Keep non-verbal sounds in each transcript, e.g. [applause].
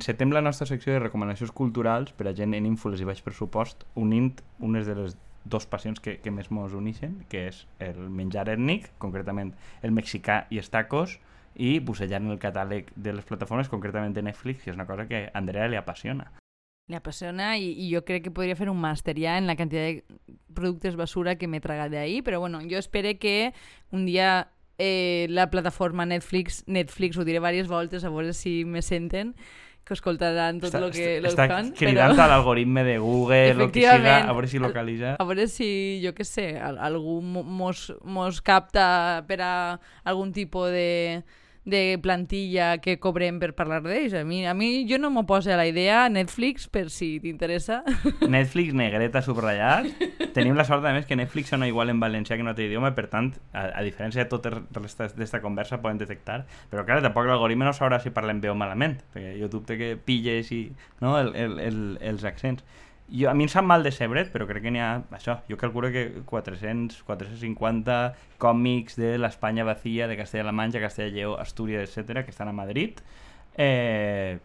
encetem la nostra secció de recomanacions culturals per a gent en ínfoles i baix pressupost, unint unes de les dos passions que, que més mos unixen, que és el menjar ètnic, concretament el mexicà i els tacos, i bussellant el catàleg de les plataformes, concretament de Netflix, que és una cosa que a Andrea li apassiona. Le apasiona y, y, yo creo que podría hacer un máster ya en la cantidad de productos basura que me traga de ahí, pero bueno, yo espero que un día eh, la plataforma Netflix, Netflix, ho diré diverses voltes a veure si me senten, que escoltaran tot el que lo està fan. cridant però... a l'algoritme de Google, o que siga, a veure si localitza. A veure si, jo que sé, algú mos, mos capta per a algun tipus de de plantilla que cobrem per parlar d'ells. A mi, a mi jo no m'ho poso a la idea Netflix, per si t'interessa. Netflix, negreta, subratllat. [laughs] Tenim la sort, a més, que Netflix sona igual en valencià que en altre idioma, per tant, a, a diferència de tota aquesta conversa, poden detectar. Però, clar, tampoc l'algoritme no sabrà si parlem bé o malament, perquè jo dubte que pilles i, no, el, el, el, els accents. Jo, a mi em sap mal de Sebret, però crec que n'hi ha... Això, jo calculo que 400, 450 còmics de l'Espanya vacía, de Castella-La Manxa, Castella-Lleó, Astúries, etc que estan a Madrid, eh,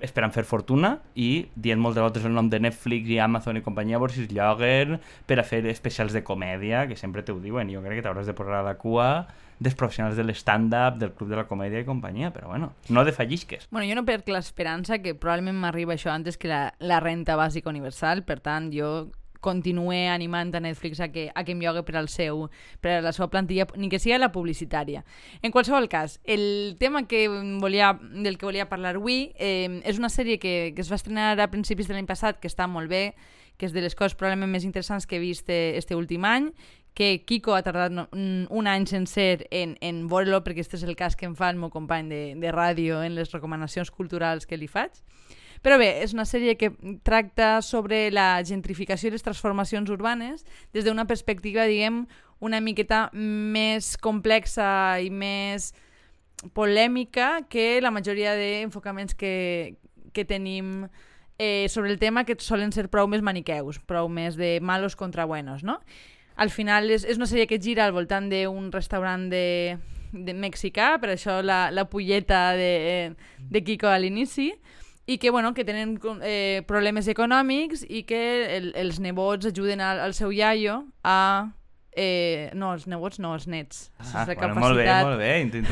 esperant fer fortuna i dient moltes voltes el nom de Netflix i Amazon i companyia es lloguen per a fer especials de comèdia, que sempre te ho diuen, jo crec que t'hauràs de posar a la cua dels professionals de l'stand-up, del club de la comèdia i companyia, però bueno, no defallisques. Bueno, jo no perc l'esperança que probablement m'arriba això antes que la, la renta bàsica universal, per tant, jo continue animant a Netflix a que, a que em llogui per al seu, per a la seva plantilla, ni que sigui la publicitària. En qualsevol cas, el tema que volia, del que volia parlar avui eh, és una sèrie que, que es va estrenar a principis de l'any passat, que està molt bé, que és de les coses probablement més interessants que he vist este últim any, que Kiko ha tardat un any sencer en, en veure-lo, perquè aquest és el cas que em fa el meu company de, de ràdio en les recomanacions culturals que li faig. Però bé, és una sèrie que tracta sobre la gentrificació i les transformacions urbanes des d'una perspectiva, diguem, una miqueta més complexa i més polèmica que la majoria d'enfocaments que, que tenim eh, sobre el tema que solen ser prou més maniqueus, prou més de malos contra buenos, no? al final és, és una sèrie que gira al voltant d'un restaurant de, de mexicà, per això la, la polleta de, de Kiko a l'inici, i que, bueno, que tenen eh, problemes econòmics i que el, els nebots ajuden al, al seu iaio a Eh, no, els nebots no, els nets. Ah, bueno, molt bé, molt bé. Intent,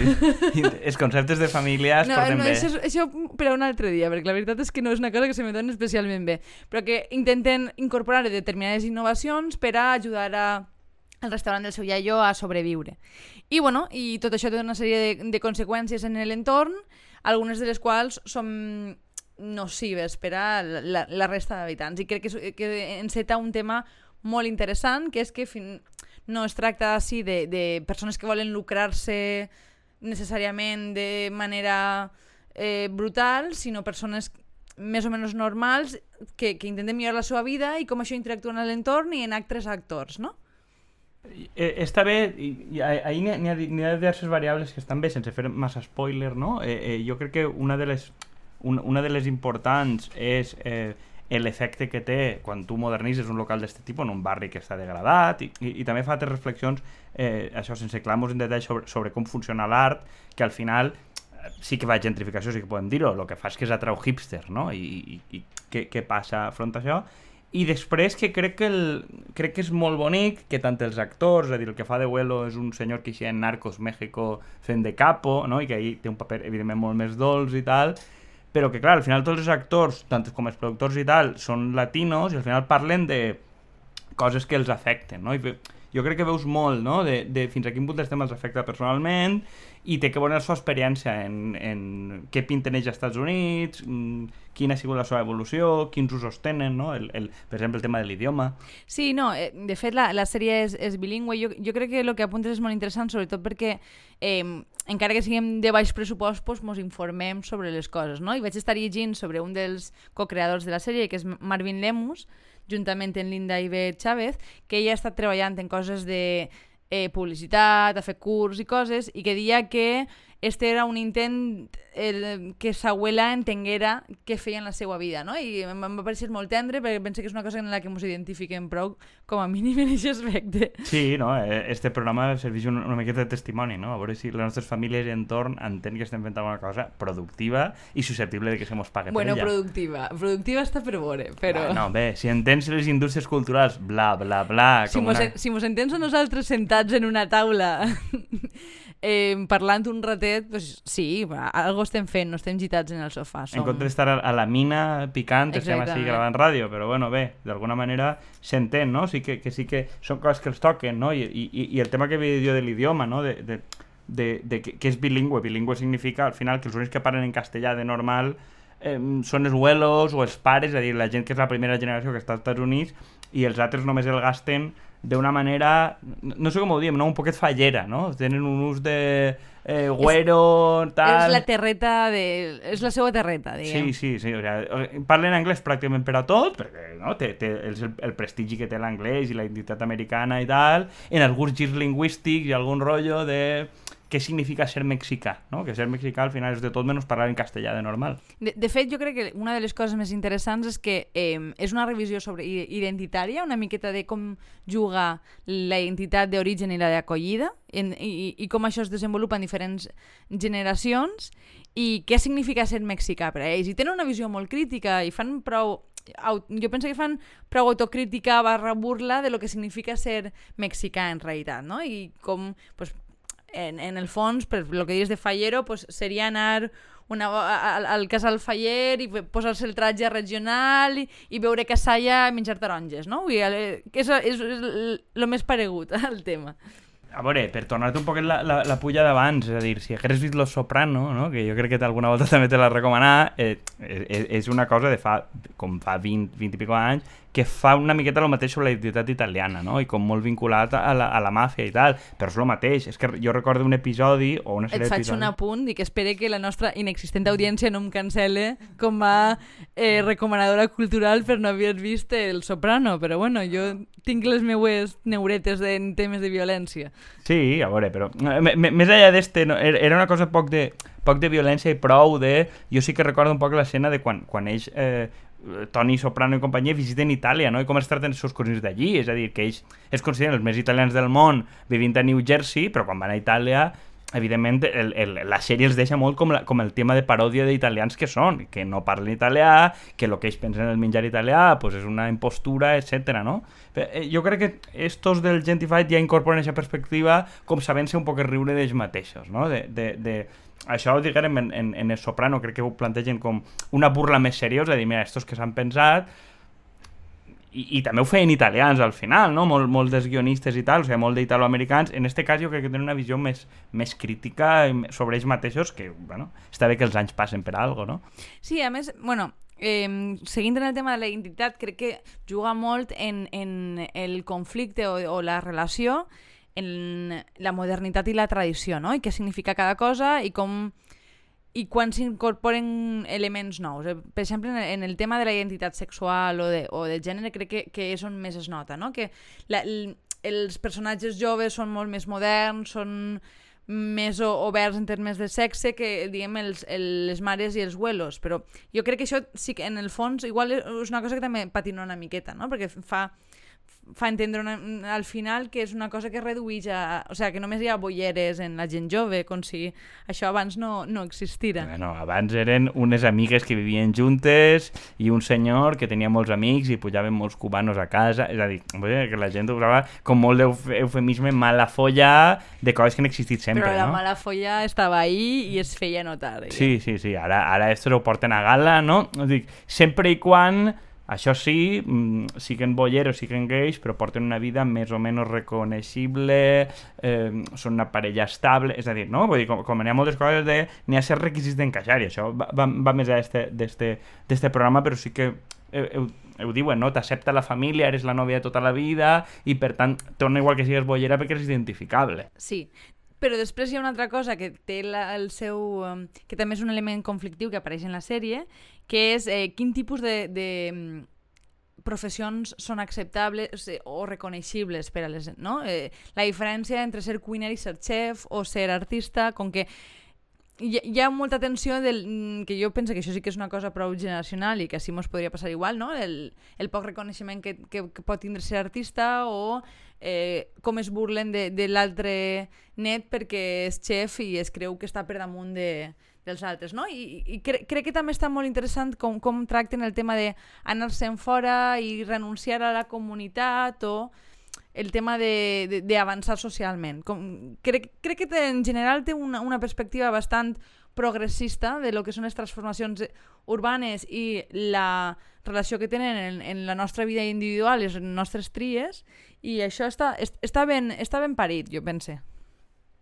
els conceptes de família es no, porten no, bé. Això, això per a un altre dia, perquè la veritat és que no és una cosa que se me doni especialment bé, però que intenten incorporar determinades innovacions per a ajudar a el restaurant del seu iaio a sobreviure. I, bueno, i tot això té una sèrie de, de conseqüències en l'entorn, algunes de les quals són nocives per a la, la resta d'habitants. I crec que, que enceta un tema molt interessant, que és que fin, no es tracta així de, de persones que volen lucrar-se necessàriament de manera eh, brutal, sinó persones més o menys normals que, que intenten millorar la seva vida i com això interactua en l'entorn i en altres actors, no? Eh, està bé, i, ahir n'hi ha, ha diverses variables que estan bé sense fer massa spoiler, no? Eh, eh, jo crec que una de les, una, una de les importants és eh, l'efecte que té quan tu modernitzes un local d'aquest tipus en un barri que està degradat i, i, i també fa altres reflexions, eh, això sense clams en detall sobre, sobre com funciona l'art, que al final eh, sí que fa gentrificació, sí que podem dir-ho, el que fa és que és atrau hipster, no? I, i, i què, què passa front a això? I després que crec que, el, crec que és molt bonic que tant els actors, és a dir, el que fa de Huelo és un senyor que hi en Narcos México fent de capo, no? i que ahir té un paper evidentment molt més dolç i tal, però que clar, al final tots els actors, tant com els productors i tal, són latinos i al final parlen de coses que els afecten, no? I jo crec que veus molt, no?, de, de fins a quin punt els afecta personalment i té que veure la seva experiència en, en què pinten als Estats Units, mm, quina ha sigut la seva evolució, quins usos tenen, no? El, el, per exemple, el tema de l'idioma. Sí, no, eh, de fet la, la sèrie és, és bilingüe. Jo, jo crec que el que apuntes és molt interessant, sobretot perquè eh, encara que siguem de baix pressupost, ens informem sobre les coses, no? I vaig estar llegint sobre un dels co-creadors de la sèrie, que és Marvin Lemus, juntament amb Linda Iber Chávez, que ella ha estat treballant en coses de eh, publicitat, a fer curs i coses, i que deia que este era un intent el, que sa abuela entenguera què feia en la seva vida, no? I em va parecer molt tendre perquè penso que és una cosa en la que ens identifiquem prou com a mínim [laughs] en aquest aspecte. Sí, no? Eh, este programa serveix una, una miqueta de testimoni, no? A veure si les nostres famílies i entorn entenen que estem fent alguna cosa productiva i susceptible de que se mos pague bueno, per ella. productiva. Productiva està per veure, però... Ah, no, bé, si entens les indústries culturals, bla, bla, bla... Si com mos, una... si mos entens a nosaltres sentats en una taula eh, parlant un ratet, pues, sí, va, algo estem fent, no estem gitats en el sofà. En comptes d'estar a, la mina picant, estem així Exactament. gravant ràdio, però bueno, bé, d'alguna manera s'entén, no? Sí que, que sí que són coses que els toquen, no? I, i, i el tema que havia jo de l'idioma, no? De, de, de, de que, que és bilingüe. Bilingüe significa, al final, que els únics que parlen en castellà de normal eh, són els abuelos o els pares, és a dir, la gent que és la primera generació que està als Estats Units i els altres només el gasten d'una manera, no, sé com ho diem, no? un poquet fallera, no? Tenen un ús de eh, güero, tal... És la terreta de... És la seva terreta, diguem. Sí, sí, sí. O sigui, parlen anglès pràcticament per a tot, perquè no? té, té és el, el prestigi que té l'anglès i la identitat americana i tal, en alguns girs lingüístics i algun rotllo de què significa ser mexicà, no? que ser mexicà al final és de tot menys parlar en castellà de normal. De, de fet, jo crec que una de les coses més interessants és que eh, és una revisió sobre identitària, una miqueta de com juga la identitat d'origen i la d'acollida, i, i com això es desenvolupa en diferents generacions, i què significa ser mexicà per a ells. I tenen una visió molt crítica i fan prou jo penso que fan prou autocrítica barra burla de lo que significa ser mexicà en realitat, no? I com, pues, en, en el fons, per lo que dius de fallero, pues, seria anar una, al, al casal faller i posar-se el tratge regional i, i veure casalla i menjar taronges, no? Vull dir, eh, que és, és, és el més paregut [laughs] al tema. A veure, per tornar-te un poquet la, la, la pulla d'abans, és a dir, si hagués vist Los Soprano, no? que jo crec que alguna volta [laughs] també te la recomanar, eh, és, és una cosa de fa, com fa 20, 20 i pico anys, que fa una miqueta el mateix sobre la identitat italiana, no? i com molt vinculat a la, a la màfia i tal, però és el mateix. És que jo recordo un episodi o una Et sèrie faig d'episodis... un apunt i que espere que la nostra inexistent audiència no em cancele com a eh, recomanadora cultural per no haver vist El Soprano, però bueno, jo tinc les meues neuretes en temes de violència. Sí, a veure, però més enllà d'este, no, era era una cosa poc de, poc de violència i prou de... Jo sí que recordo un poc l'escena de quan, quan ells, eh, Toni Soprano i companyia, visiten Itàlia, no? I com es traten els seus cosins d'allí. És a dir, que ells es consideren els més italians del món vivint a New Jersey, però quan van a Itàlia evidentment el, el, la sèrie els deixa molt com, la, com el tema de paròdia d'italians que són, que no parlen italià, que el que ells pensen el menjar italià pues és una impostura, etc. no? Eh, jo crec que estos del Gentified ja incorporen aquesta perspectiva com sabent-se un poc riure d'ells mateixos, no? De, de, de, això diguem en, en, en el Soprano, crec que ho plantegen com una burla més seriosa, de dir, mira, estos que s'han pensat i, i també ho feien italians al final, no? Molt, molt dels guionistes i tal, o sigui, molt d'italoamericans. En este cas jo crec que tenen una visió més, més crítica sobre ells mateixos que, bueno, està bé que els anys passen per algo, no? Sí, a més, bueno, eh, seguint en el tema de la identitat, crec que juga molt en, en el conflicte o, o la relació en la modernitat i la tradició, no? I què significa cada cosa i com i quan s'incorporen elements nous. Eh, Per exemple, en el, tema de la identitat sexual o de, o de gènere crec que, que és on més es nota, no? Que la, el, els personatges joves són molt més moderns, són més oberts en termes de sexe que, diguem, els, el, les mares i els abuelos. Però jo crec que això sí que, en el fons, igual és una cosa que també patina una miqueta, no? Perquè fa fa entendre una, al final que és una cosa que reduïx a... O sigui, que només hi ha bolleres en la gent jove, com si això abans no, no existira. Bueno, abans eren unes amigues que vivien juntes i un senyor que tenia molts amics i pujaven molts cubanos a casa. És a dir, que la gent usava com molt d'eufemisme mala folla de coses que han existit sempre, Però la no? mala folla estava ahí i es feia notar. diguem. Sí, sí, sí. Ara, ara estos ho porten a gala, no? Dic, sempre i quan, això sí, mm, siguen bolleros, siguen gais, però porten una vida més o menys reconeixible, eh, són una parella estable, és a dir, no? Vull dir, com, com n'hi ha moltes coses de... N'hi ha certs requisits d'encaixar, i això va, va, va més d'este programa, però sí que eh, ho diuen, no? T'accepta la família, eres la nòvia de tota la vida, i per tant, torna igual que sigues bollera perquè eres identificable. Sí, però després hi ha una altra cosa que té la, el seu... um, que també és un element conflictiu que apareix en la sèrie, que és eh, quin tipus de, de mm, professions són acceptables o reconeixibles per a les... No? Eh, la diferència entre ser cuiner i ser chef o ser artista, com que hi, hi ha molta tensió del, mm, que jo penso que això sí que és una cosa prou generacional i que així mos podria passar igual, no? El, el poc reconeixement que, que, que pot tindre ser artista o eh, com es burlen de, de l'altre net perquè és xef i es creu que està per damunt de, dels altres, no? I, i cre crec que també està molt interessant com, com tracten el tema d'anar-se'n fora i renunciar a la comunitat o el tema d'avançar socialment. Com, crec, crec que en general té una, una perspectiva bastant progressista de lo que són les transformacions urbanes i la relació que tenen en, en la nostra vida individual i les nostres tries i això està, està, ben, està ben parit, jo pense.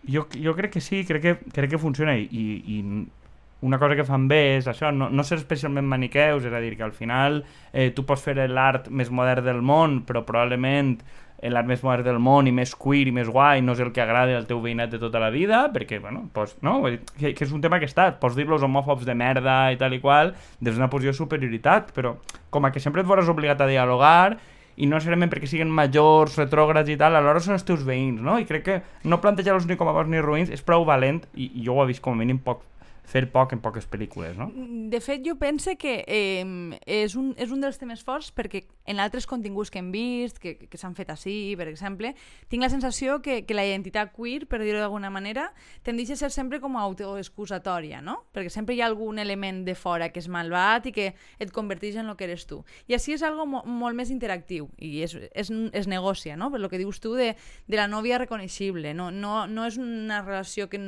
Jo, jo crec que sí, crec que, crec que funciona i, i una cosa que fan bé és això, no, no ser especialment maniqueus, és a dir, que al final eh, tu pots fer l'art més modern del món, però probablement l'art més modern del món i més queer i més guai no és el que agrada al teu veïnat de tota la vida, perquè, bueno, pues, no? Que, que és un tema que està, pots dir-los homòfobs de merda i tal i qual des d'una posició de superioritat, però com a que sempre et veuràs obligat a dialogar i no necessàriament perquè siguin majors, retrògrads i tal, alhora són els teus veïns, no? I crec que no plantejar-los ni com a bons ni ruïns és prou valent, i, i jo ho he vist com a mínim poc, fer poc en poques pel·lícules, no? De fet, jo pense que eh, és, un, és un dels temes forts perquè en altres continguts que hem vist, que, que s'han fet així, per exemple, tinc la sensació que, que la identitat queer, per dir-ho d'alguna manera, tendeix a ser sempre com autoexcusatòria, no? Perquè sempre hi ha algun element de fora que és malvat i que et converteix en el que eres tu. I així és algo mo molt més interactiu i és, és, es negocia, no? Per lo que dius tu de, de la nòvia reconeixible. No, no, no és una relació que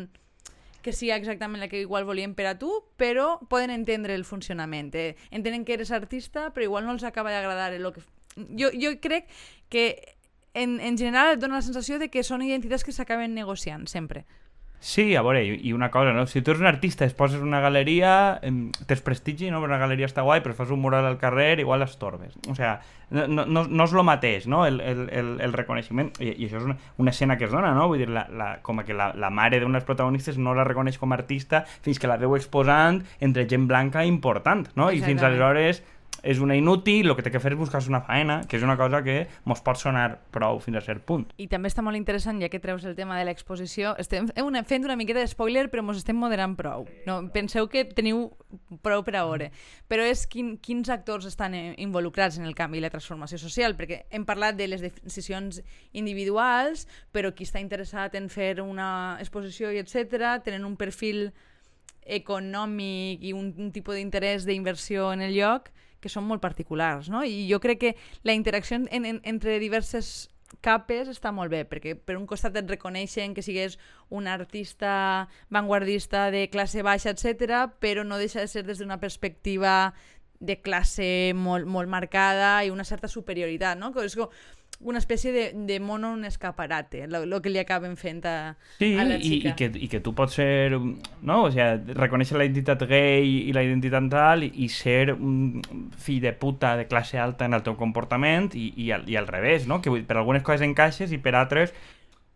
que sigui exactament la que igual volien per a tu, però poden entendre el funcionament. Eh? Entenen que eres artista, però igual no els acaba d'agradar el que... Jo, jo crec que en, en general et dona la sensació de que són identitats que s'acaben negociant, sempre. Sí, a veure, i una cosa, no? Si tu eres un artista i es poses una galeria, tens prestigi, no? Una galeria està guai, però fas un mural al carrer, igual estorbes. O sea, no, no, no és el mateix, no? El, el, el, el reconeixement, i, i això és una, una escena que es dona, no? Vull dir, la, la, com que la, la mare d'unes protagonistes no la reconeix com a artista fins que la veu exposant entre gent blanca important, no? I fins aleshores és una inútil, el que té que fer és buscar-se una faena, que és una cosa que mos pot sonar prou fins a cert punt. I també està molt interessant, ja que treus el tema de l'exposició, estem una, fent una miqueta de spoiler, però mos estem moderant prou. No, penseu que teniu prou per a veure. Però és quin, quins actors estan eh, involucrats en el canvi i la transformació social, perquè hem parlat de les decisions individuals, però qui està interessat en fer una exposició i etc tenen un perfil econòmic i un, un tipus d'interès d'inversió en el lloc que són molt particulars, no? I jo crec que la interacció en, en, entre diverses capes està molt bé, perquè per un costat et reconeixen que sigues un artista vanguardista de classe baixa, etc, però no deixa de ser des d'una perspectiva de classe molt, molt marcada i una certa superioritat, no? Que és com, una espècie de, de mono un escaparate, el que li acaben fent a, sí, a la xica. Sí, i, i, que, i que tu pots ser, no? o sigui, reconèixer la identitat gay i la identitat tal i, ser un fill de puta de classe alta en el teu comportament i, i, al, i al revés, no? Que per algunes coses encaixes i per altres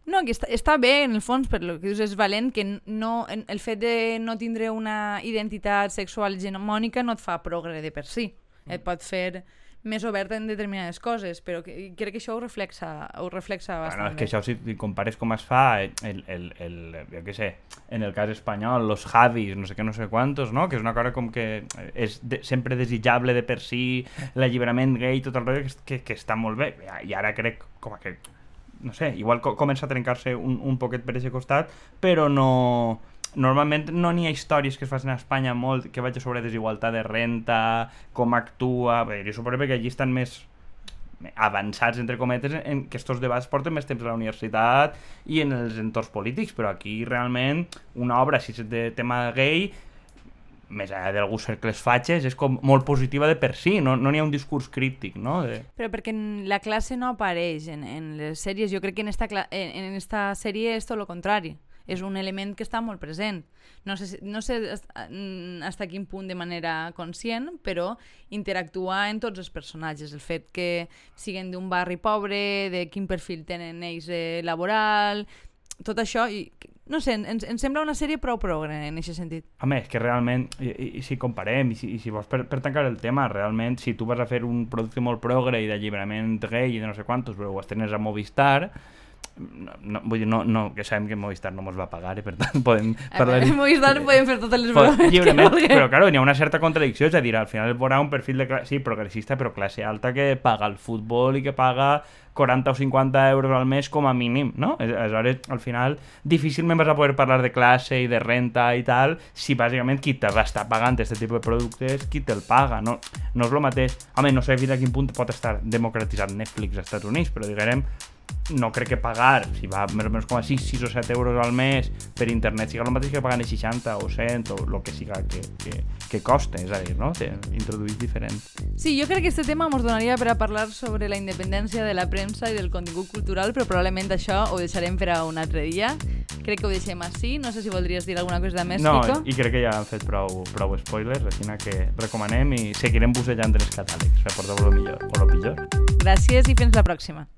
no, que està, està bé, en el fons, per lo que dius, és valent, que no, el fet de no tindre una identitat sexual hegemònica no et fa progre de per si. Et pot fer més oberta en determinades coses, però que, crec que això ho reflexa, ho reflexa bastant bueno, és que això, si compares com es fa, el, el, el, jo què sé, en el cas espanyol, los Javis, no sé què, no sé quantos, no? que és una cosa com que és de, sempre desitjable de per si, [laughs] l'alliberament gay, tot el rotllo, que, que, que està molt bé, i ara crec com que, no sé, igual comença a trencar-se un, un poquet per aquest costat, però no normalment no n'hi ha històries que es facin a Espanya molt que vagi sobre desigualtat de renta, com actua... Bé, jo suposo que allí estan més avançats, entre cometes, en que aquests debats porten més temps a la universitat i en els entorns polítics, però aquí realment una obra, si és de tema gay, més allà d'alguns cercles fatxes, és com molt positiva de per si, no n'hi no ha un discurs crític, no? De... Però perquè la classe no apareix en, en les sèries, jo crec que en esta, en, en esta sèrie és tot el contrari és un element que està molt present. No sé, no sé fins a quin punt de manera conscient, però interactuar en tots els personatges. El fet que siguin d'un barri pobre, de quin perfil tenen ells eh, laboral, tot això, i, no sé, ens, ens sembla una sèrie prou progre en aquest sentit. Home, és que realment, i, i si comparem, i si, i si vols per, per tancar el tema, realment, si tu vas a fer un producte molt progre i d'alliberament gay i de no sé quantos, però ho estrenes a Movistar, no, no, vull dir, no, no, que sabem que Movistar no mos va pagar i per tant [laughs] podem parlar... veure, Movistar podem fer totes les bromes que vulguem. però claro, hi ha una certa contradicció, és a dir, al final veurà un perfil de classe, sí, progressista, però classe alta que paga el futbol i que paga 40 o 50 euros al mes com a mínim, no? Aleshores, al final, difícilment vas a poder parlar de classe i de renta i tal si bàsicament qui te va estar pagant aquest tipus de productes, qui te'l paga, no? No és el mateix. Home, no sé fins a quin punt pot estar democratitzat Netflix als Estats Units, però diguem, no crec que pagar, si va més o menys com a 6, 6 o 7 euros al mes per internet, siga el mateix que pagant 60 o 100 o el que siga que, que, que coste, és a dir, no? Té introduït diferent. Sí, jo crec que este tema ens donaria per a parlar sobre la independència de la premsa i del contingut cultural, però probablement això ho deixarem per a un altre dia. Crec que ho deixem així. No sé si voldries dir alguna cosa més, No, Kiko. i crec que ja han fet prou, prou spoilers, així que recomanem i seguirem bussejant en els catàlegs, reporteu lo millor o lo pitjor. Gràcies i fins la pròxima.